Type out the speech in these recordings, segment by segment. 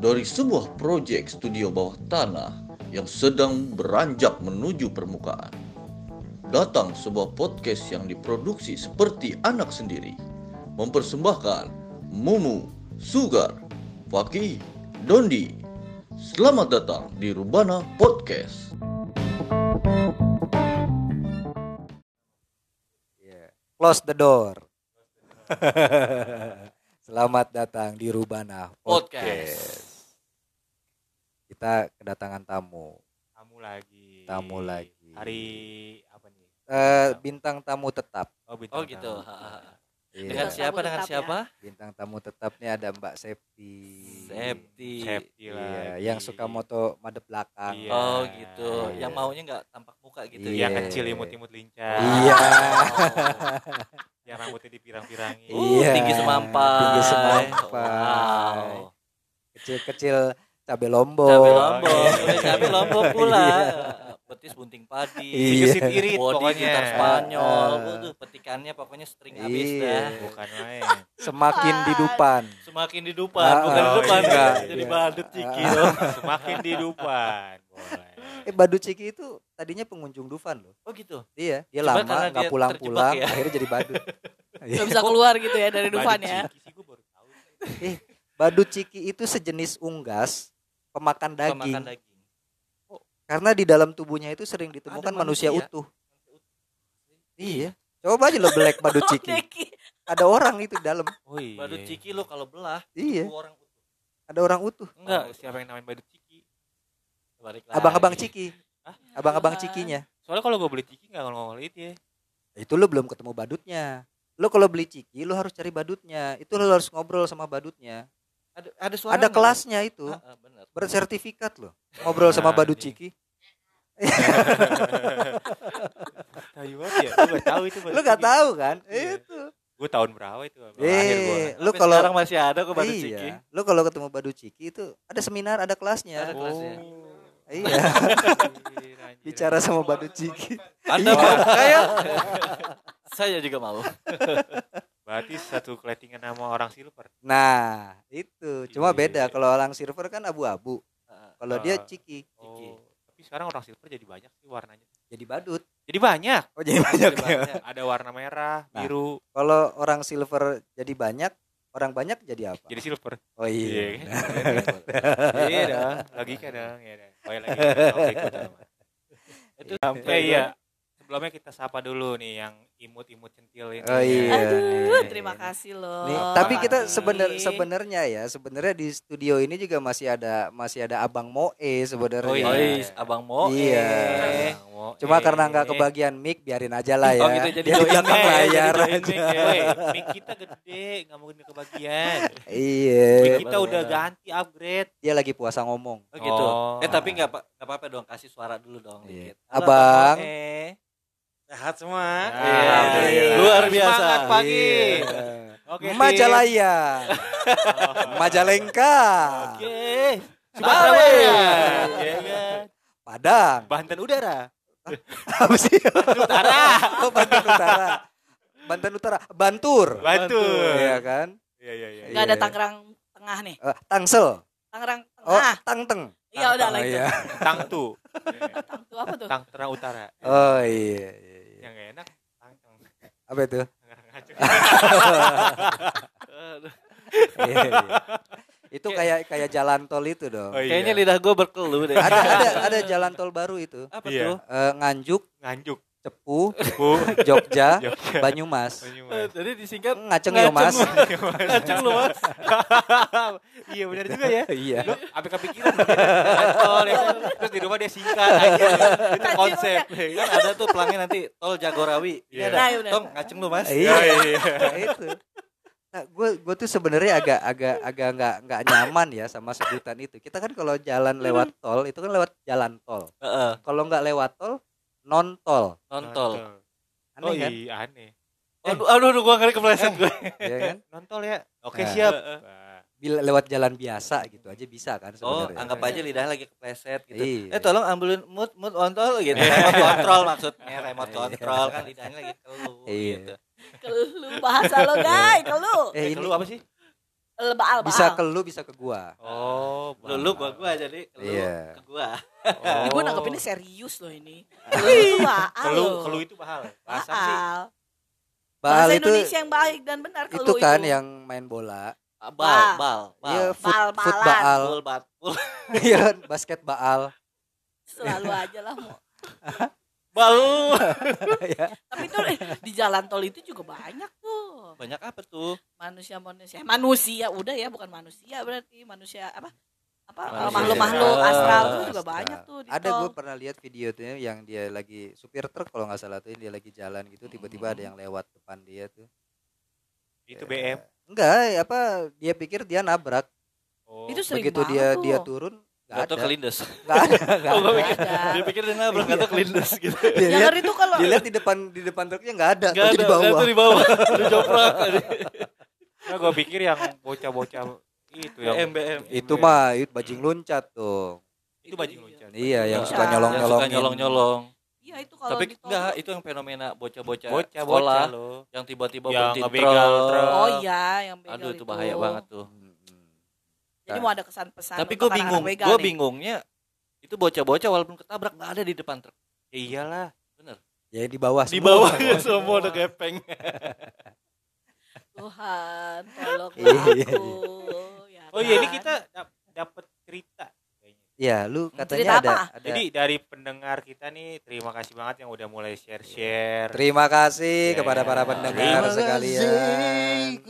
dari sebuah proyek studio bawah tanah yang sedang beranjak menuju permukaan. Datang sebuah podcast yang diproduksi seperti anak sendiri, mempersembahkan Mumu, Sugar, Faki, Dondi. Selamat datang di Rubana Podcast. Yeah. Close the door. Selamat datang di Rubana Podcast. Podcast. Kita kedatangan tamu. Tamu lagi. Tamu lagi. Hari apa nih? Eh, bintang tamu tetap. Oh, bintang Oh gitu. tamu. Iya. Dengan siapa? Dengan tetap ya. siapa? Bintang tamu tetapnya ada Mbak Septi. Septi. Septi Iya, lagi. yang suka moto madep belakang. Iya. Oh gitu. Iya. Yang maunya nggak tampak muka gitu Iya. Yang ya. kecil imut-imut lincah. Iya. Yang rambutnya dipirang-pirangi. Uh, Iya. tinggi semampai. Tinggi semampai. Wow. Kecil-kecil cabe lombok. Cabe lombok, Iya. cabe lombok pula. Iya. Betis bunting padi. Iya. Pokoknya. gitar Spanyol. Ah. Waduh, petikannya pokoknya string habis Iya. dah. Bukan main. Semakin di depan. Semakin di depan, Ah, bukan di oh, depan. iya. Jadi Iya. badut ciki Ah. loh. Semakin di depan. Boleh. Eh Badut Ciki itu tadinya pengunjung Dufan loh. Oh gitu. Iya, dia Cuma lama nggak pulang-pulang, ya. akhirnya jadi badut. Iya. Gak bisa keluar gitu ya dari Dufan ya. Eh, badut ciki itu sejenis unggas pemakan daging. Pemakan daging. Karena di dalam tubuhnya itu sering ditemukan Ada manusia, manusia. utuh. Iya. Coba aja lo black badut Oh, ciki. Ada orang itu di dalam. Oh iya. Badut ciki lo kalau belah, Iya, orang utuh. ada orang utuh. Enggak, Oh, siapa yang namain badut ciki? Abang-abang ciki. Hah? Abang-abang cikinya. Soalnya kalau gue beli ciki nggak ngomong itu ya. Itu lo belum ketemu badutnya. Lo kalau beli ciki, lo harus cari badutnya. Itu lo harus ngobrol sama badutnya. Ada ada suara Ada kelasnya itu. Ah, ah, bener. Bersertifikat lo. Ngobrol sama badut nih. ciki. Tahu banget ya. Tahu itu. Lo gak tahu kan? Iya. Itu. Gue tahun berapa itu? Eh, lo Sampai kalau sekarang masih ada kok badut ciki. iya, lo kalau ketemu badut ciki itu ada seminar, ada kelasnya. Ada kelasnya. Iya. Anjir, anjir. Bicara sama badut ciki. Anda mau kaya? Saya juga mau. Berarti satu kletingan sama orang silver. Nah, itu. Cuma Iya. beda kalau orang silver kan abu-abu. Kalau dia Ah. ciki, Ciki. Oh. Tapi sekarang orang silver jadi banyak sih warnanya. jadi badut. Jadi banyak. Oh, jadi banyak Jadi ya. banyak. Ada warna merah, Nah. biru, Kalau orang silver jadi banyak, orang banyak jadi apa? jadi silver. Oh iya. Iya. Iya dong, logika dong. Iya dong. Oh, iya, lagi. Oke. Itu iya. Sebelumnya kita sapa dulu nih yang imut-imut centil ini. Oh iya. Aduh, terima kasih loh. Nih, Oh, tapi kita sebenar sebenarnya ya, sebenarnya di studio ini juga masih ada masih ada Abang Moe sebenarnya. Oh, iya. Ois, Abang Mo. Iya. eh. Bang Mo, Cuma eh, karena nggak eh. kebagian mic, biarin aja lah ya. Oh, gitu, jadi join belakang mic, layar jadi join aja. mic ya. Kita gede, nggak mungkin kebagian. Iya. Mic kita udah ganti upgrade. Dia lagi puasa ngomong. Oh gitu. Oh. Eh tapi nggak apa- nggak apa-apa dong kasih suara dulu dong Iya. Abang. Eh. Sehat semua. Iya, Alhamdulillah. luar biasa. Semangat pagi. Iya. Oke, Majalaya. Majalengka. Oke. Sumatera Balik. Barat. Iya? Padang. Banten udara. Apa sih? Utara. Oh, Banten Utara. Banten Utara. Bantur. Bantul. Iya kan? Iya iya iya. Gak ada Iya. Tangerang Tengah nih. Eh, Tangsel. Tangerang Oh, Tengah. Tangteng. Iya udah Oh, lah itu. iya. Tangtu. Tang tuh apa tuh? Tang terang utara. Oh iya, iya, iya. Yang gak enak. Apa itu? Iya, iya. Itu kayak kayak jalan tol itu dong. Oh, iya. Kayaknya lidah gue berkeluh deh. Ada ada ada jalan tol baru itu. Apa Iya. tuh? Eh, Nganjuk, nganjuk. Cepu, Bu. Jogja, Jogja. Banyumas. Banyumas. Jadi disingkat Ngaceng ya mas. ngaceng lu mas. iya benar juga ya. Iya. Lu apa kepikiran tol ya kan? Terus di rumah dia singkat aja. Itu konsep. Kan ada tuh pelangnya nanti tol Jagorawi. Iya. ada. Nah, iya. Tom ngaceng lu mas. Iya. Oh, iya. Nah, itu. Nah, gue gue tuh sebenarnya agak agak agak nggak nggak nyaman ya sama sebutan itu. Kita kan kalau jalan lewat tol itu kan lewat jalan tol. Heeh. Kalau nggak lewat tol, non tol. Nontol. Aneh Oh kan? iya aneh. Aduh, aduh, aduh, gua ngeri kepleset gue. Ya kan? Nontol ya. Oke Nah. siap. Bila lewat jalan biasa gitu aja bisa kan Oh, sebenarnya. anggap aja lidahnya lagi kepleset gitu. Iya. Eh, tolong ambilin mood mood ontol gitu. Remote control maksudnya, remote control kan lidahnya lagi keluh Iya. gitu. Kelu bahasa lo guys, kelu. Eh, Eh, ini keluh apa sih? Baal, bisa ke lu bisa ke gua Oh, Lu lu gua gua jadi lu Iya. ke gua. Ini gue Oh. nanggepinnya serius loh ini. Lu itu Baal Kelu, kelu itu bahal. Bahasa sih. Baal. Baal Bahasa itu Indonesia yang baik dan benar kelu itu kan itu. yang main bola Ah, Bal, bal, Iya, bal. foot, foot Baal. Bul, bat, bul. Iya, basket Baal. Selalu aja lah mau. Bal. Ya. Tapi itu eh, di jalan tol itu juga banyak tuh. Banyak apa tuh? Manusia-manusia. Manusia udah ya, bukan manusia berarti manusia apa? Apa eh, makhluk-makhluk astral. astral tuh juga Astral. banyak tuh di Ada tol. gue pernah lihat video tuh yang dia lagi supir truk kalau nggak salah tuh dia lagi jalan gitu tiba-tiba ada yang lewat depan dia tuh. Itu BM. Enggak, apa dia pikir dia nabrak. Oh. Itu sering Begitu dia tuh. dia turun enggak Atau ada. kelindes. Enggak ada, enggak gua ada. mikir, dia pikir dia nabrak atau kelindes gitu. Dia Yang lihat tuh kalau dia lihat di depan di depan truknya enggak ada, tapi ada, di bawah. itu di bawah. Di joprak. Nah, gue pikir yang bocah-bocah itu yang BM, BM. Itu mah itu bajing loncat tuh. itu bajing loncat. Iya, yang Iya. suka Yang nyolong-nyolongin. suka nyolong-nyolong. Iya itu kalau Tapi enggak, itu yang fenomena bocah-bocah Bocah-bocah sekolah loh. yang tiba-tiba Yang berhenti. Oh iya, yang begal Aduh, itu itu bahaya banget tuh. Jadi mau ada kesan-pesan. Tapi untuk gue bingung, gue bingungnya itu bocah-bocah walaupun ketabrak nggak ada di depan truk. Ya iyalah. Ya di bawah Di semua. bawahnya semua udah gepeng. Tuhan, tolong Iya. aku. Ya Oh iya, ini kan? kita dap- dapat cerita kayaknya. Iya, lu Cerita katanya ada, apa? ada. Jadi dari pendengar kita nih terima kasih banget yang udah mulai share-share. Terima kasih Ya, kepada para terima pendengar kasih. sekalian.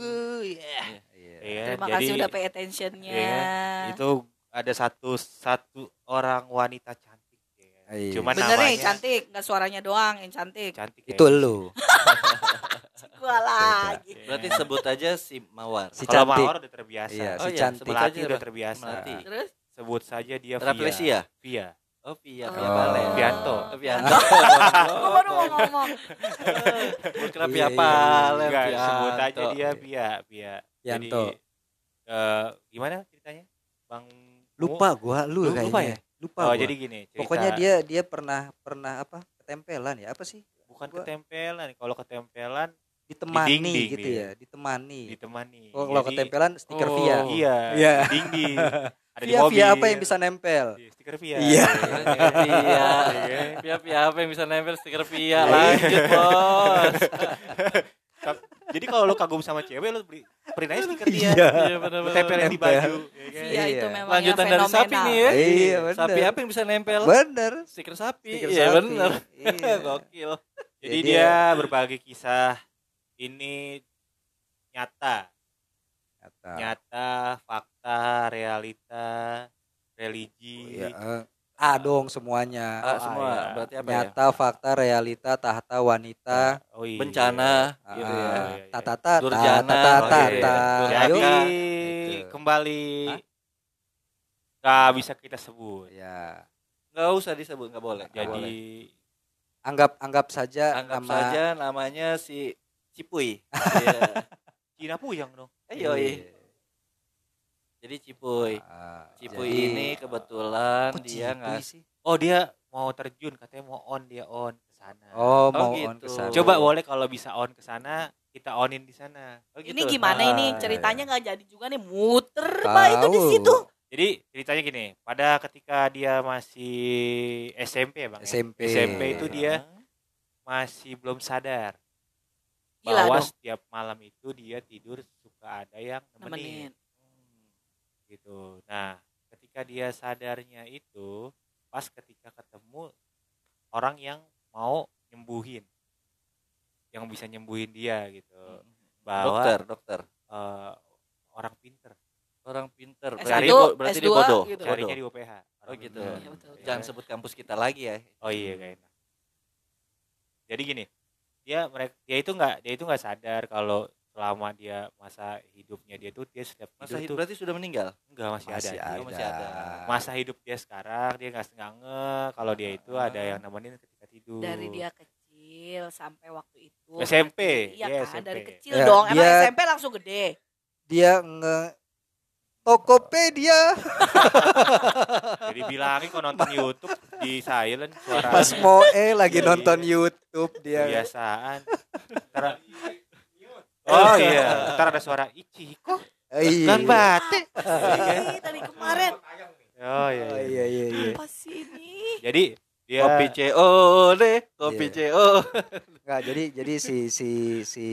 Iya. Ya, Terima jadi, kasih udah pay attentionnya. ya, itu ada satu satu orang wanita cantik ya. Iya. Cuman Bener namanya nih cantik, nggak suaranya doang yang cantik. cantik ya. Itu lu, Gua lagi. Berarti sebut aja si Mawar. si Kalau. Mawar udah terbiasa. Iya, Oh si iya, cantik. aja udah terbiasa. Melati. Terus Sebut saja dia Via. Ya? Via. Oh, Via, Oh. Via Valen. Vianto. Oh, Vianto. gua baru mau ngomong. Bukan Iya, Via Palen. Enggak, sebut aja dia Via, Via. Jadi Vianto. eh, gimana ceritanya? Bang Lupa gua, lu, Lu- lupa kayaknya. Lupa Oh, gua. jadi gini, cerita, Pokoknya dia dia pernah pernah apa? Ketempelan ya, apa sih? bukan gua- ketempelan. Kalau ketempelan Ditemani dinding gitu dia. ya, ditemani. ditemani. Oh, kalau Jadi- ketempelan stiker Oh. via. Iya, Iya. di Ada di Via mobil. via apa yang bisa nempel? Iya, Stiker via. Iya. Via. Via Via apa yang bisa nempel stiker Via? Lanjut, Bos. Jadi kalau lu kagum sama cewek lu beli print aja stiker dia. Iya. Iya, benar Lu tempelin di baju. ya kan? Iya itu Iya. memang Lanjutan dari sapi nih ya. Iya, bener. Sapi apa yang bisa nempel? Bener. Stiker sapi. Stiker Iya. Iya. Gokil. Jadi Jadi dia berbagi kisah ini nyata, Kata. nyata, fakta, realita, religi. Iya, eh, A dong semuanya. Ah, semua. iya. Berarti apa ya? Nyata, fakta, realita, tahta, wanita, Oh iya. Bencana ah, gitu ya. iya, iya. tata tata Durjana, tata tata. Jadi. Gitu. kembali nggak bisa kita sebut. Ya, Enggak usah disebut, enggak boleh. Nggak Jadi boleh. anggap anggap saja anggap nama saja namanya si Cipuy. Iya. Cina puyang dong. Eh, yoi. Jadi Cipuy. Ah, Cipuy jadi- ini kebetulan Kok dia nggak sih? Oh dia mau terjun katanya mau on dia on ke sana. Oh, Oh, mau gitu. on ke sana. Coba boleh kalau bisa on ke sana kita onin di sana. Oh, Ini gitu. gimana Ah, ini iya. ceritanya nggak jadi juga nih muter pak itu di situ. Jadi ceritanya gini, pada ketika dia masih SMP ya bang, ya? SMP. SMP itu Iya. dia masih belum sadar Gila bahwa dong. setiap malam itu dia tidur suka ada yang nemenin. Nemenin. Hmm, gitu. Nah, ketika dia sadarnya itu pas ketika ketemu orang yang mau nyembuhin, yang bisa nyembuhin dia gitu, bahwa dokter, dokter. eh, orang pinter. Orang pinter. S1, Berarti, bo- berarti S2 dia bodoh. gitu. Carinya di UPH. Oh gitu. betul. Jangan sebut kampus kita lagi ya. Oh iya gak enak. Jadi gini, dia mereka dia itu nggak dia itu nggak sadar kalau selama dia masa hidupnya dia tuh dia setiap Masa hidup tuh berarti sudah meninggal? enggak masih, Masih ada. ada. Oh, masih ada. Masa hidup dia sekarang dia nggak nggak nge kalau dia itu ada yang nemenin ketika tidur. Dari dia kecil sampai waktu itu. SMP, Iya dia kan SMP. dari kecil Ya, dong. Emang dia- SMP langsung gede. Dia nge Tokopedia Jadi bilangin kok nonton YouTube di silent suara Mas Moe lagi Iya. nonton YouTube dia. kebiasaan. Ntar- oh iya, ntar ada suara Ichiko. Iya. Kan batik. Ih, tadi kemarin Oh iya. Oh, iya. iya iya iya. apa sih ini? Jadi dia Kopi CO deh, kopi Iya. CO. Enggak, jadi jadi si si si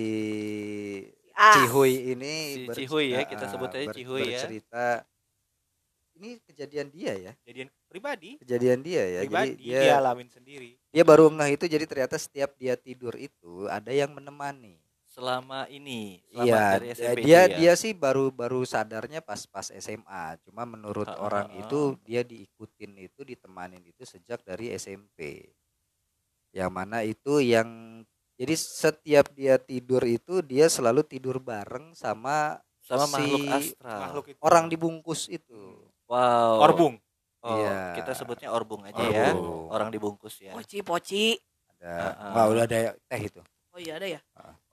Ah, Cihuy ini Si Cihuy ya, kita ah, sebut aja ber- Cihuy ya. bercerita ini kejadian dia ya jadian pribadi. kejadian dia ya pribadi jadi dia, dia alamin sendiri. dia baru ngeh itu jadi ternyata setiap dia tidur itu ada yang menemani Selama ini, selama iya dari dia SMP dia, ya. dia sih baru baru sadarnya pas pas SMA cuma menurut Ah, orang ah, itu dia diikutin itu ditemanin itu sejak dari SMP yang mana itu yang jadi setiap dia tidur itu dia selalu tidur bareng sama sama si makhluk astral. Makhluk itu. orang dibungkus itu Wow. Orbung. Oh, Iya. kita sebutnya orbung aja ya. Orbung. Orang dibungkus ya. poci poci. ada Ah, ah. wah udah ada teh itu Oh iya ada ya?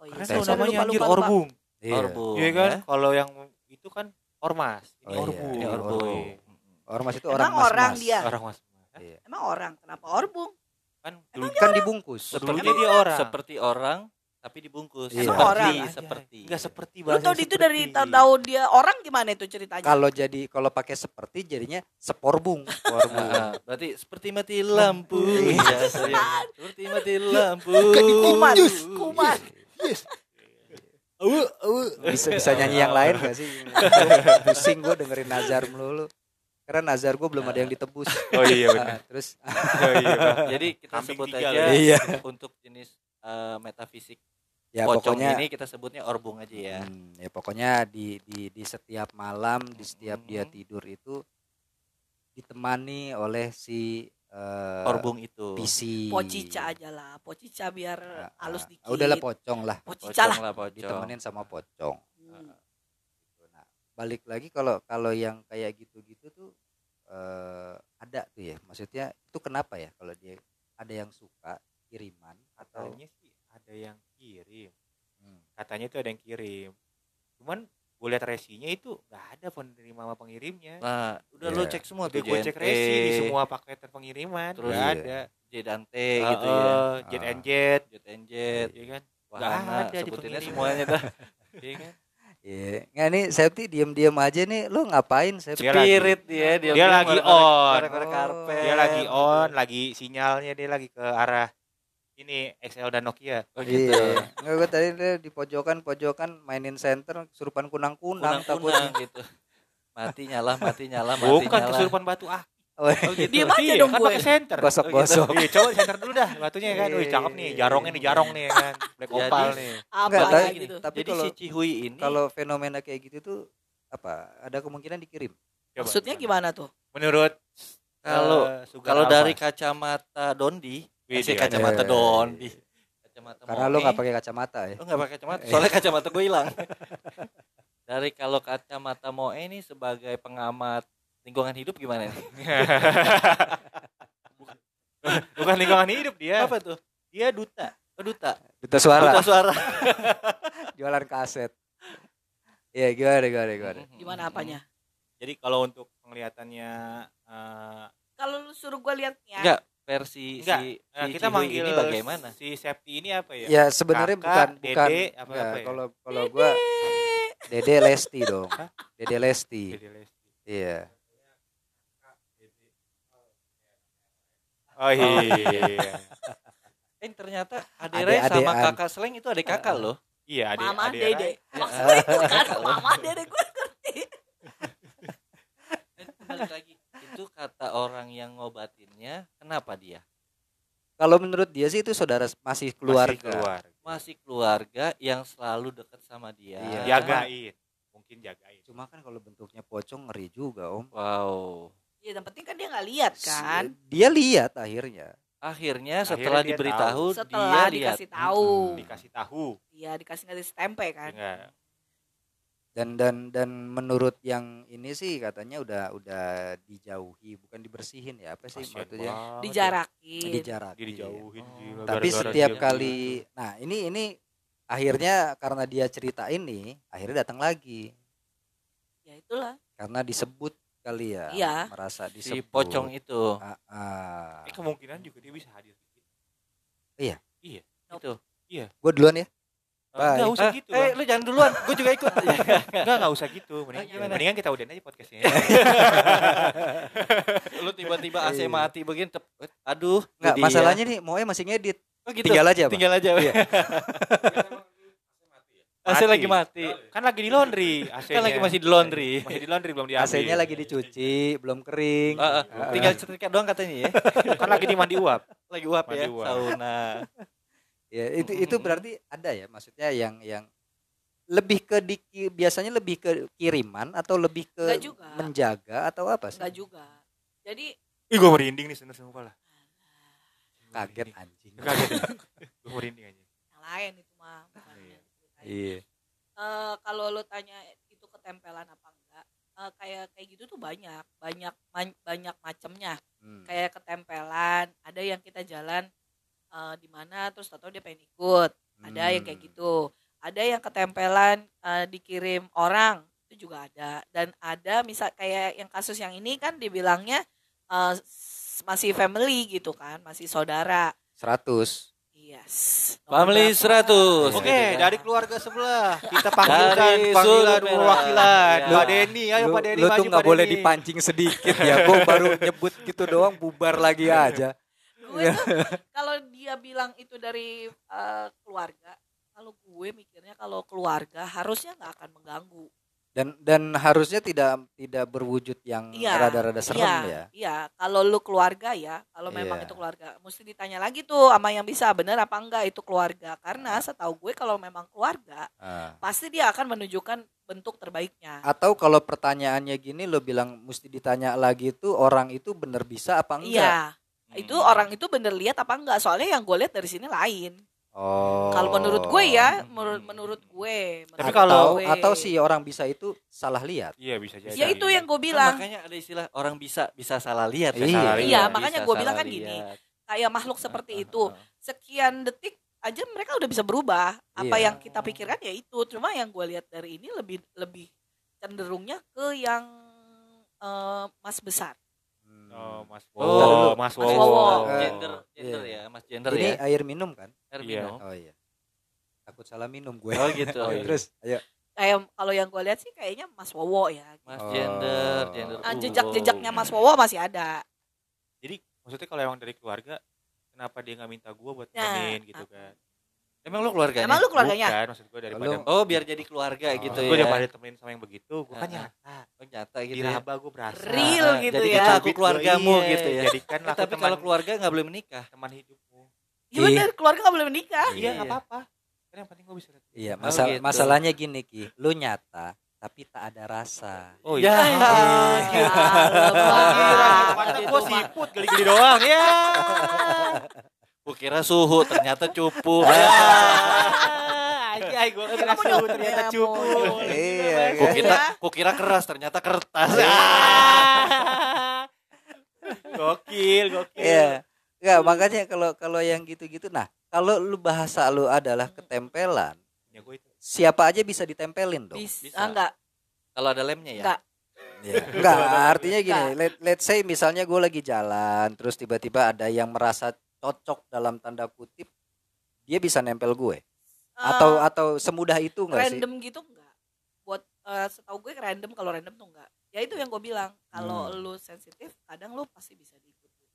Oh iya. Karena namanya anjir orbung. Iya. Orbung. Iya kan? ya. Kalau yang itu kan ormas. Ini Oh, iya. orbung. Ini Iya, orbung. Orbung. ormas itu Emang orang orang dia? Orang mas. Iya. Emang orang kenapa orbung? Kan dulu kan dibungkus Seperti dia orang. Seperti orang tapi dibungkus. Iya. Seperti, Orang. seperti. Enggak seperti Lu tau bahasa itu dari tahu dia orang gimana itu ceritanya? kalau jadi kalau pakai seperti jadinya seporbung Orbung. Ah, ah. berarti seperti mati lampu. Iya. ya, saya. Seperti mati lampu. kuman, kuman. bisa bisa nyanyi yang lain gak sih pusing gue dengerin Nazar melulu karena Nazar gue belum ada yang ditebus Oh iya benar. Ah, terus Oh iya. Jadi kita Kambing sebut aja. Iya. untuk jenis eh, metafisik ya pocong pokoknya ini kita sebutnya orbung aja ya. hmm, ya pokoknya di di di setiap malam di setiap dia Hmm. tidur itu ditemani oleh si eh, Orbung itu. PC Pocica aja lah, pocica biar Ah, halus ah. dikit. udahlah pocong lah Pocica lah. Pocong lah pocong. ditemenin sama pocong Hmm. Nah, balik lagi kalau kalau yang kayak gitu-gitu tuh eh, ada tuh ya. Maksudnya itu kenapa ya kalau dia ada yang suka kiriman atau Katanya sih ada yang kirim. Hmm. Katanya itu ada yang kirim. Cuman gue lihat resinya itu nggak ada penerima sama pengirimnya. Nah, udah Iya. lo cek semua Udah tuh gue cek resi di semua paketan pengiriman. Terus nggak iya. ada. J dan T gitu ya. Heeh, Jet Ah. and Jet. Jet and Jet. Iya kan? Wahana, ada sebutinnya semuanya dah. Iya kan? Iya. Nggak nih Septi diem-diem aja nih. Lu ngapain Septi? Dia lagi- Spirit dia, dia, dia lagi on. Korek-korek karpet. Dia lagi on, lagi sinyalnya dia lagi ke arah ini XL dan Nokia. Oh gitu. Iya. Nggak gue tadi dia di pojokan-pojokan mainin center surupan kunang-kunang takutnya. gitu. Mati nyala, mati nyala, mati Bukan nyala. kesurupan batu ah. Oh, Oh gitu. Diem aja Iya, dong kan gue. pakai center. Gosok-gosok. Iya, coba di center dulu dah batunya kan. Wih, cakep nih, Iya, jarongnya nih, jarong nih kan. Black Jadi- opal nih. Apa Enggak, tapi- gitu? Tapi Jadi kalau si Cihui ini kalau fenomena kayak gitu tuh apa? Ada kemungkinan dikirim. Coba, Maksudnya gimana tuh? Menurut kalau eh, kalau dari kacamata Dondi, Wih, si dia kacamata ada. Dondi. Kacamata Karena lu Moe, nggak pakai kacamata ya. Lu nggak pakai kacamata, soalnya kacamata gue hilang. Dari kalau kacamata Moe ini sebagai pengamat lingkungan hidup gimana nih? bukan lingkungan hidup dia. Apa tuh? Dia duta. Oh, duta. Duta suara. Duta suara. Jualan kaset. Iya, gimana gimana gimana. Gimana apanya? Jadi kalau untuk penglihatannya eh, Kalau lu suruh gue liatnya, Enggak, versi Enggak, si, eh, si kita Cihui manggil ini bagaimana? Si Septi ini apa ya? Ya sebenarnya Kakak, bukan Dede, bukan apa- enggak, apa ya? kalau kalau gua Dede Lesti dong. Hah? Dede Lesti. Dede Lesti. Iya. Oh iya. Eh ternyata Ade- Adere sama kakak Seleng itu adik kakak loh. Iya, adik, Mama adik Dede. Maksudnya itu kan Mama Dede gue ngerti. Eh, balik lagi. Itu kata orang yang ngobatinnya, kenapa dia? Kalau menurut dia sih itu saudara masih Masih keluarga. keluar. Masih keluarga yang selalu dekat sama dia. Iya. Jagain. Mungkin jagain. Cuma kan kalau bentuknya pocong ngeri juga, Om. Wow. Ya, yang penting kan dia nggak lihat kan. Dia lihat akhirnya. Akhirnya Akhirnya setelah dia diberitahu Setelah dia lihat. dikasih tahu. Mm-mm. Dikasih tahu. Iya, dikasih ngasih tempe kan. Enggak. Dan dan dan menurut yang ini sih katanya udah udah dijauhi, bukan dibersihin ya. Apa sih Kasian maksudnya? banget. Dijarakin. Dijarak. Dia dijauhin. Oh. gila, Tapi gara-gara setiap dia- kali nah ini ini akhirnya karena dia cerita ini akhirnya datang lagi Ya itulah. karena disebut kali ya Iya. merasa Si disebut pocong itu. Ah, ah. Eh, kemungkinan juga dia bisa hadir. Iya. Iya. Itu. gue duluan ya Bye. Enggak usah Ah, gitu. eh lu jangan duluan gue juga ikut Enggak, enggak usah gitu. Mending, Ah, gimana? mendingan kita udahin aja podcastnya. lu tiba-tiba AC mati begini tep, aduh Enggak, jadi masalahnya nih Moe masih ngedit. ya. oh, gitu. Tinggal aja, Bang. tinggal aja Iya. AC Mati. lagi mati Kan lagi di laundry AC-nya. kan lagi masih di laundry Masih di laundry belum diambil. AC-nya lagi dicuci, belum kering. Ah, ah. Ah, tinggal setrika doang katanya ya kan lagi di mandi uap. lagi uap Mandi ya uap. sauna Ya, itu itu berarti ada ya maksudnya yang yang lebih ke di, biasanya lebih ke kiriman atau lebih ke juga. menjaga atau apa sih? Enggak juga. Jadi Ih, gue merinding nih sebenernya sumpah lah. Kaget anjing. Kaget. gue merinding aja. yang lain itu mah bukan Iya. Iya. Eh, kalau lo tanya itu ketempelan apa enggak eh, kayak kayak gitu tuh banyak banyak man- banyak macamnya Hmm. kayak ketempelan ada yang kita jalan eh, di mana terus tahu dia pengen ikut ada yang kayak Hmm. gitu ada yang ketempelan eh, dikirim orang itu juga ada dan ada misal kayak yang kasus yang ini kan dibilangnya eh, s- masih family gitu kan masih saudara 100. yes family Nomor 100 berapa? Oke, gitu kan. dari keluarga sebelah kita panggilkan panggilan perwakilan. Ya. Pak Denny, ayo Pak Denny lu maju tuh nggak Pak boleh Denny. dipancing sedikit ya. Gue baru nyebut gitu doang bubar lagi aja. gue tuh kalau dia bilang itu dari eh, keluarga kalau gue mikirnya kalau keluarga harusnya nggak akan mengganggu Dan dan harusnya tidak tidak berwujud yang Iya, rada-rada serem iya, ya. iya kalau lu keluarga ya kalau memang Iya. itu keluarga mesti ditanya lagi tuh sama yang bisa bener apa enggak itu keluarga karena setahu gue kalau memang keluarga Ah. pasti dia akan menunjukkan bentuk terbaiknya Atau kalau pertanyaannya gini lo bilang mesti ditanya lagi itu orang itu bener bisa apa enggak? iya. Itu orang itu bener lihat apa enggak soalnya yang gue lihat dari sini lain Oh. kalau menurut gue ya menurut menurut gue Tapi menurut kalau- atau gue. atau si orang bisa itu salah lihat. Iya bisa jadi. ya itu yang gue Kan bilang makanya ada istilah orang bisa bisa salah lihat Iya. Salah Iya, lihat, makanya bisa gua bilang kan gini, kayak makhluk seperti Ah, itu ah, ah. sekian detik aja mereka udah bisa berubah apa Iya. yang kita pikirkan ya itu cuma yang gue lihat dari ini lebih lebih cenderungnya ke yang eh, mas besar Oh, Mas Oh, Wowo, Mas Mas Wowo. Wowo. Eh, gender gender iya. ya mas gender Ini ya air minum kan? Air Iya. minum. Oh iya. Takut salah minum gue. oh gitu Oh, iya. Terus ayo. kayak kalau yang gue lihat sih kayaknya mas Wowo ya mas Oh. gender gender Ah, Uh, jejak-jejaknya mas Wowo masih ada Jadi maksudnya kalau emang dari keluarga, kenapa dia nggak minta gue buat Nah, nemenin gitu kan? Emang lu keluarganya emang lu keluarganya Bukan, maksud gue daripada Lu- oh biar jadi keluarga Oh. gitu gue ya daripada temenin sama yang begitu, gue kan nyata. oh, nyata gitu Di ya. Raba gue berasa. Real Ah, gitu jadi ya. kita aku keluargamu Iya, gitu ya Jadikanlah Eh, aku tapi kalau keluarga nggak boleh menikah teman hidupmu. ya bener keluarga gak boleh menikah Iya, Iya. nggak apa-apa. Kan yang penting gue bisa lihat. Iya, Oh, masal- gitu. masalahnya gini Ki, lu nyata tapi tak ada rasa. Oh Ya. iya. Ya, Mata Itu gue mah- siput geli-geli doang ya. Gua kira suhu ternyata cupu Aja gue kira suhu ternyata ya, cupu. Iya, Gua kan? kira, keras ternyata kertas Gokil, gokil. Iya. Enggak, makanya kalau kalau yang gitu-gitu nah, kalau lu bahasa lu adalah ketempelan, Ya gue itu. siapa aja bisa ditempelin dong. bisa Bisa. enggak kalau ada lemnya ya enggak Iya. Enggak, artinya gini, let, let's say misalnya gue lagi jalan, terus tiba-tiba ada yang merasa cocok dalam tanda kutip, dia bisa nempel gue. Atau Eh, atau semudah itu enggak sih? random gitu enggak buat eh, setahu gue random kalau random tuh enggak ya itu yang gue bilang kalau Hmm. lu sensitif kadang lu pasti bisa diikuti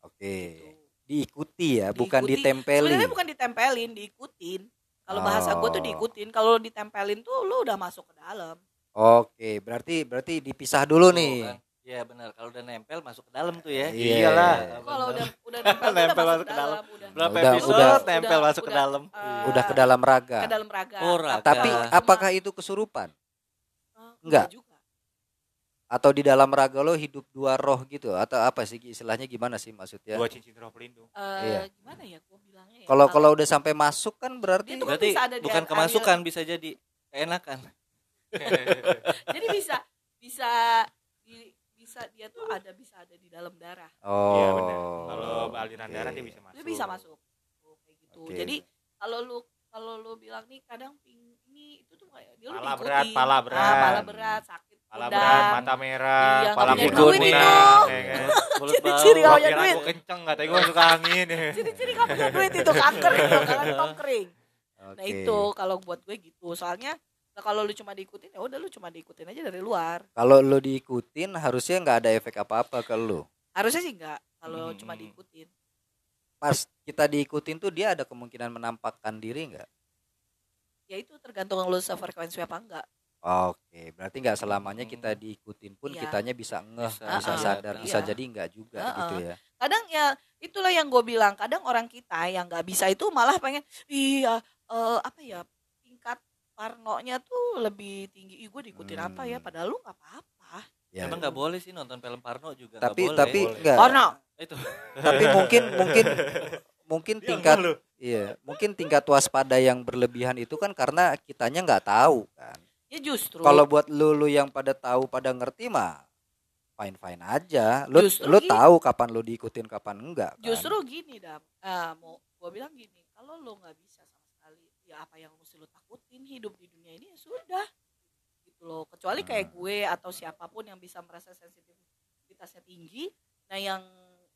Oke. gitu. Diikuti ya, bukan Diikuti. ditempelin. sebenarnya bukan ditempelin diikutin kalau bahasa gue tuh Oh. diikutin kalau ditempelin tuh lu udah masuk ke dalam Oke, berarti berarti dipisah dulu Tuh, nih. kan. Iya benar kalau udah nempel masuk ke dalam tuh ya Iya. Iyalah. kalau udah udah nempel, tuh Nempel udah masuk ke dalam. udah Berapa Udah- episode udah- nempel masuk ke dalam. eh, Udah ke dalam raga. ke dalam raga Oh, raga. Tapi cuma- apakah itu kesurupan? eh, enggak? juga Atau di dalam raga lo hidup dua roh gitu? Atau apa sih istilahnya gimana sih maksudnya? Dua cincin roh pelindung. Eh, Iya. gimana ya gue bilangnya ya Kalau kalau udah sampai masuk kan berarti Dia tuh- berarti bisa bukan kemasukan bisa jadi keenakan jadi bisa bisa bisa dia tuh ada bisa ada di dalam darah Oh. Iya benar. Kalau aliran oke. darah dia bisa masuk. dia bisa masuk Oh, kayak gitu Oke. jadi kalau lu kalau lu bilang nih kadang ping ini itu tuh kayak dia lu Pala berat, pala berat. Ah, pala berat sakit Pala pundak. berat, mata merah, Iya, pala kuning, duit itu. ya kan. mulut Ciri-ciri bau kalau punya duit. gua kenceng, katanya gue suka angin. ciri-ciri kamu punya duit itu kanker itu kalau tom kering Nah Oke. itu kalau buat gue gitu. Soalnya nah kalau lu cuma diikutin ya udah lu cuma diikutin aja dari luar. Kalau lu diikutin harusnya nggak ada efek apa-apa ke lu. Harusnya sih enggak kalau Hmm. cuma diikutin. Pas kita diikutin tuh dia ada kemungkinan menampakkan diri nggak? Ya itu tergantung lu sefrekuensi apa enggak. Oke, berarti nggak selamanya Hmm. kita diikutin pun Iya. kitanya bisa ngeh, Bisa, bisa, uh-uh, sadar, iya. bisa jadi nggak juga Uh-uh. gitu ya. Kadang ya itulah yang gue bilang. Kadang orang kita yang nggak bisa itu malah pengen iya eh, apa ya parnonya tuh lebih tinggi. Ih gue diikutin apa ya? Hmm. Padahal lu nggak apa-apa. Ya. Emang nggak boleh sih nonton film Parno juga. tapi boleh. tapi Boleh. enggak. Porno. itu Tapi mungkin mungkin mungkin Dia tingkat lu. iya, mungkin tingkat waspada yang berlebihan itu kan karena kitanya nggak tahu kan. Ya justru. Kalau buat lu lu yang pada tahu pada ngerti mah fine fine aja. Lu Justru lu gini. tahu kapan lu diikutin kapan enggak kan. Justru gini dam, ah, mau gue bilang gini, kalau lo nggak bisa ya apa yang mesti lo takutin hidup di dunia ini ya sudah, gitu loh. Kecuali kayak Hmm. gue atau siapa pun yang bisa merasa sensitivitasnya tinggi, nah yang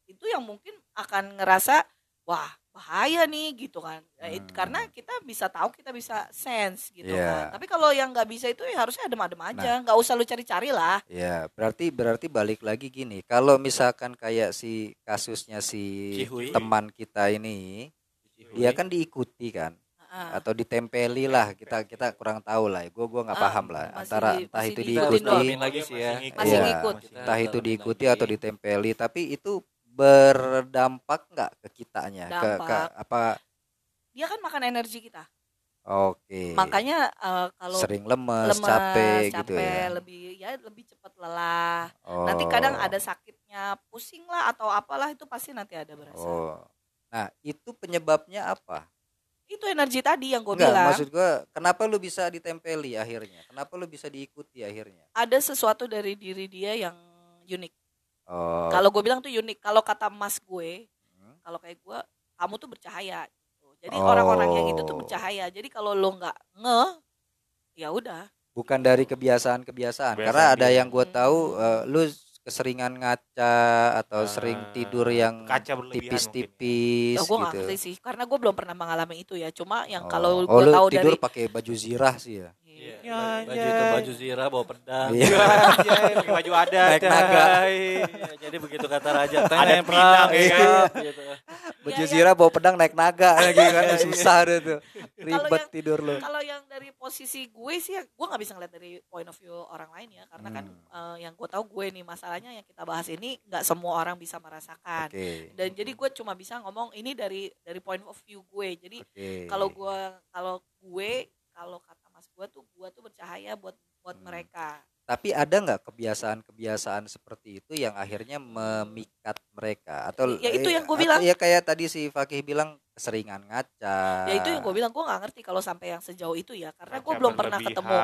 itu yang mungkin akan ngerasa wah bahaya nih gitu kan, Nah, it- Hmm. karena kita bisa tahu kita bisa sense gitu Iya. kan. Tapi kalau yang nggak bisa itu ya harusnya adem-adem aja, nggak usah lo cari-cari lah. Ya, berarti berarti balik lagi gini. Kalau misalkan kayak si kasusnya si Cihui. teman kita ini, dia kan diikuti kan Atau ditempeli lah. Kita kita kurang tahu lah. Gue gua nggak Ah, paham lah. masih Antara di- entah itu diikuti, doang. dalamin lagi sih ya. Masih ngikut. Kita entah itu diikuti atau ditempeli. Tapi itu berdampak nggak ke kitanya? Ke, ke Dampak. apa? Dia kan makan energi kita. Oke. Makanya eh, kalau sering lemes, lemas, capek, gitu ya. lebih ya lebih cepat lelah. Oh. Nanti kadang ada sakitnya, pusing lah atau apalah itu pasti nanti ada berasa. Oh. Nah, itu penyebabnya apa? Itu energi tadi yang gue bilang. maksud gua kenapa lu bisa ditempeli akhirnya? Kenapa lu bisa diikuti akhirnya? Ada sesuatu dari diri dia yang unik. Oh. Kalau gue bilang tuh unik. Kalau kata mas gue, Hmm. kalau kayak gue, kamu tuh bercahaya. Gitu. Jadi Oh. orang-orang yang itu tuh bercahaya. Jadi kalau lo nggak nge, ya udah. bukan dari kebiasaan-kebiasaan. Kebiasaan Karena ada yang gue tahu Hmm. eh, lu keseringan ngaca atau sering Ah, tidur yang ya. tipis-tipis Oh, gue nggak gitu. ngerti sih, karena gue belum pernah mengalami itu ya. Cuma yang Oh. kalau oh, gue lu tahu tidur dari pakai baju zirah sih ya. Iya, Ya, baju itu baju zira bawa pedang. Iya. Pakai baju adat. Naik naga. Iya, jadi begitu kata raja, Ada teng perang pinang, ya iya. kan? gitu. Baju iya. zirah bawa pedang naik naga lagi kan Iya, susah deh tuh. Ribet yang- tidur lu. kalau yang dari posisi gue sih ya, gue nggak bisa ngeliat dari point of view orang lain ya karena kan Hmm. eh, yang gue tahu gue nih masalahnya yang kita bahas ini nggak semua orang bisa merasakan dan jadi gue cuma bisa ngomong ini dari dari point of view gue jadi kalau gue kalau gue kalau kata mas gue tuh gue tuh bercahaya buat buat Hmm. mereka Tapi ada nggak kebiasaan-kebiasaan seperti itu yang akhirnya memikat mereka atau Ya, itu eh, yang gua atau bilang. Ya kayak tadi si Fakih bilang keseringan ngaca. ya itu yang gue bilang gue nggak ngerti kalau sampai yang sejauh itu ya karena gue belum pernah ketemu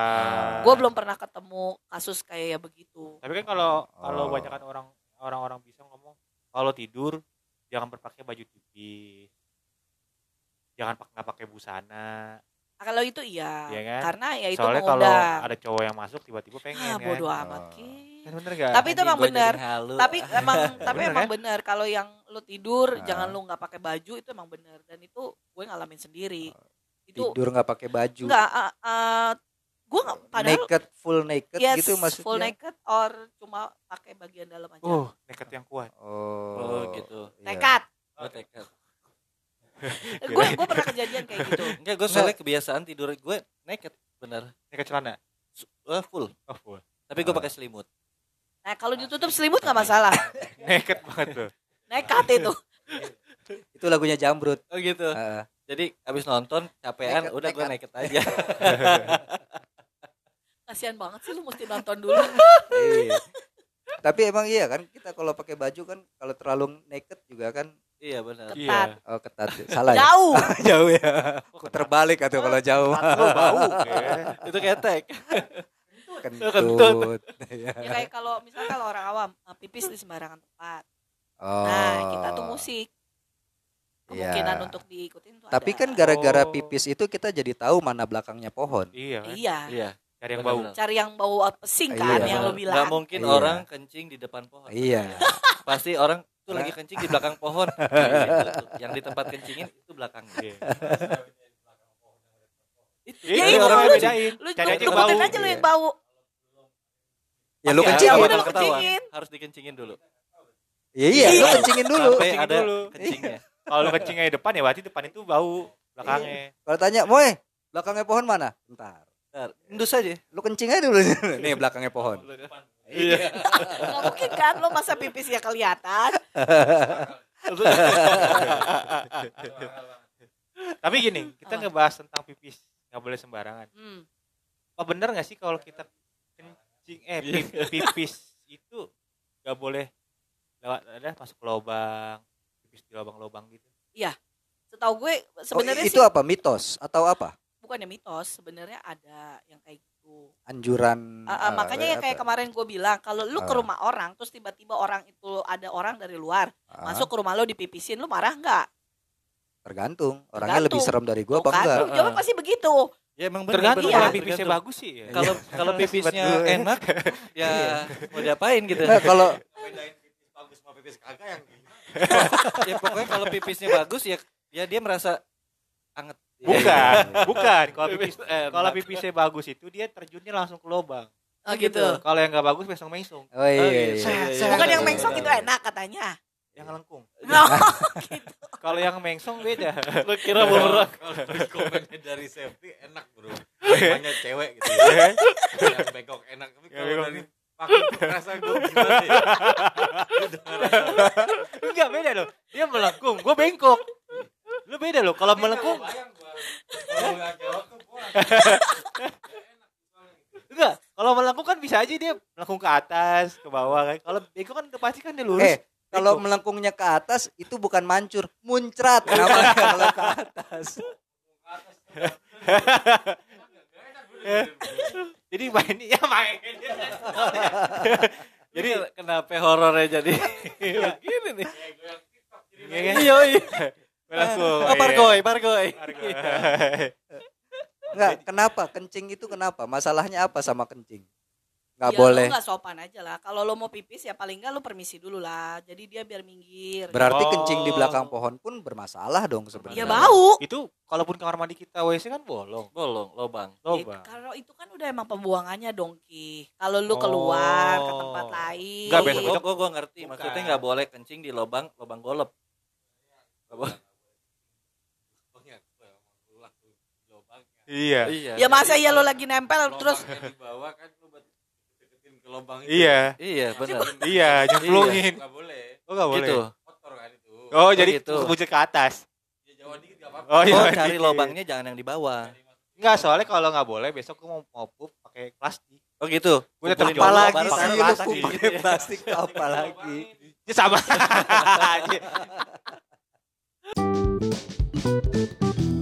gue belum pernah ketemu kasus kayak ya begitu Tapi kan kalau kalau Oh. banyak orang orang-orang bisa ngomong kalau tidur jangan berpakai baju tipis. Jangan pak nggak pakai busana. Nah, kalau itu iya Iya kan? karena ya itu Soalnya kalau ada cowok yang masuk tiba-tiba pengen ah kan. bodo Oh. amat Ki. Kan bener gak? Tapi itu emang halu. tapi emang tapi Bener, emang kan? benar kalau yang lu tidur Ah. jangan lu nggak pakai baju itu emang benar dan itu gue ngalamin sendiri itu tidur nggak pakai baju. nggak uh, uh, gue nggak padahal naked full naked yes gitu maksudnya. full naked or cuma pakai bagian dalam aja Oh, nekat yang kuat. Oh, Oh, gitu. nekat Oh, tekad. gue gue pernah kejadian kayak gitu Enggak, gue soalnya kebiasaan tidur gue naked bener. Nekat celana. Eh, full. Oh, full. Tapi gue Ah. pakai selimut. nah kalau ditutup selimut nggak masalah Nekat banget tuh. nekat itu Itu lagunya Jambrut. Oh gitu. Heeh. Jadi abis nonton capean, Naked, udah gue naked. naked aja. kasihan banget sih lu mesti nonton dulu Iya. Tapi emang iya kan kita kalau pakai baju kan kalau terlalu naked juga kan iya benar. ketat oh ketat. Salah ya? jauh jauh ya. Aku terbalik atau kalau jauh. Bau. ya. Itu ketek. Kentut. Iya. ya kayak kalau misalnya kalau orang awam uh, pipis di sembarangan tempat Oh. nah kita tuh musik kemungkinan Iya. untuk diikutin tuh Tapi ada. kan gara-gara Oh. pipis itu kita jadi tahu mana belakangnya pohon. Iya. kan? iya Iya. Cari yang bau. cari yang bau pesing Iya, kan yang benar. lo bilang Gak mungkin Iya. orang kencing di depan pohon. Iya. Pasti orang tuh lagi kencing di belakang pohon. Gitu tuh. Yang di tempat kencingin itu belakangnya. Iya. Iya, Ya, itu itu orang lu- bedain. Lu Cari aja lu yang bau. ikutin aja lu yang bau. Ya lu udah bakal lu kencingin. Harus dikencingin dulu. Iya iya, lu kencingin dulu. Sampai ada dulu. kencingnya. Kalau lu kencingnya di depan ya berarti depan itu bau belakangnya. Kalau tanya, "Moy, belakangnya pohon mana?" Bentar. Bentar, Endus aja. Lu kencing aja dulu. Nih belakangnya pohon. Iya. Gak mungkin kan lo masa pipisnya kelihatan. Tapi gini, kita ngebahas tentang pipis nggak boleh sembarangan. Hmm. Apa bener nggak sih kalau kita kencing eh pip- pipis itu nggak boleh lewat ada masuk ke lubang, pipis di lubang-lubang gitu. Setahu gue Oh, sebenarnya itu sih apa mitos atau apa? bukannya mitos, sebenarnya ada yang kayak gitu. Anjuran. Ah, ah, eh, makanya yang kayak apa? kemarin gue bilang, kalau lu ke Ah. rumah orang terus tiba-tiba orang itu ada orang dari luar Ah, masuk ke rumah lo dipipisin, lu marah nggak? tergantung. Orangnya lebih Tergantung. serem dari gua apa enggak? lu jawab pasti begitu. Ya emang bener, Tergantung Iya. kalau bener, pipisnya tergantung. bagus sih. Ya. Kalau kalau pipisnya enak ya mau diapain gitu. Nah, kalau bagus sama pipis kagak yang ya pokoknya kalau pipisnya bagus ya ya dia merasa anget. Bukan, bukan. Kalau pipis kalau pipisnya bagus itu dia terjunnya langsung ke lubang. Oh gitu. Kalau yang nggak bagus besok mengsung, Oh iya. Oh, iya, gitu. iya. Iya, Bukan iya, yang iya, mengsok iya. itu enak katanya. yang ngelengkung. No. Kalau yang mengsong beda. Lu kira bumerang. kalau dari komennya dari safety enak bro namanya cewek gitu ya yang bengkok enak tapi kalau dari pakai rasa gue gimana ya Enggak beda loh. Dia melengkung, gue bengkok. Lu beda loh. Kalau melengkung enggak. Kalau melengkung kan bisa aja dia melengkung ke atas, ke bawah kan. Kalau bengkok kan pasti kan dia lurus. Eh, kalau melengkungnya ke atas itu bukan mancur, muncrat namanya kalau ke atas. Jadi main ya main. Jadi kenapa horornya jadi begini nih? Iya kan? Iya iya. Melengkung. Oh, pargoy, pargoy. Pargoy. Enggak, kenapa? Kencing itu kenapa? Masalahnya apa sama kencing? Enggak Ya, boleh. Lu gak sopan aja lah. Kalau lo mau pipis ya paling enggak lu permisi dulu lah. Jadi dia biar minggir. Berarti Oh. kencing di belakang pohon pun bermasalah dong sebenarnya. Ya bau. Itu kalaupun kamar mandi kita WC kan bolong. Bolong, lobang. Lobang. Eh, Kalau itu kan udah emang pembuangannya dong Ki. Kalau lu keluar ke Oh. tempat lain. Enggak, besok- gua, gua, ngerti. Bukan. Maksudnya nggak boleh kencing di lobang, lobang golep. Nggak boleh. Iya. Iya. Ya masa ya lo lagi nempel terus Lubangnya di bawah kan lu buat deketin ke lubang itu Iya. Iya, benar. Iya, nyemplungin. nggak boleh Oh, enggak boleh. Gitu. kotor kan itu Oh, jadi gitu. kebuncit ke atas. ya jauh dikit gak apa-apa Oh, iya. Oh, cari dikit. lobangnya jangan yang di bawah. Enggak, soalnya kalau nggak boleh besok gua mau mau pup pakai plastik. Oh gitu. Gua tetap Kumpulin Apa Jomblo lagi baru sih pakai lu plastik. pup pakai plastik apa lagi? Ya sama.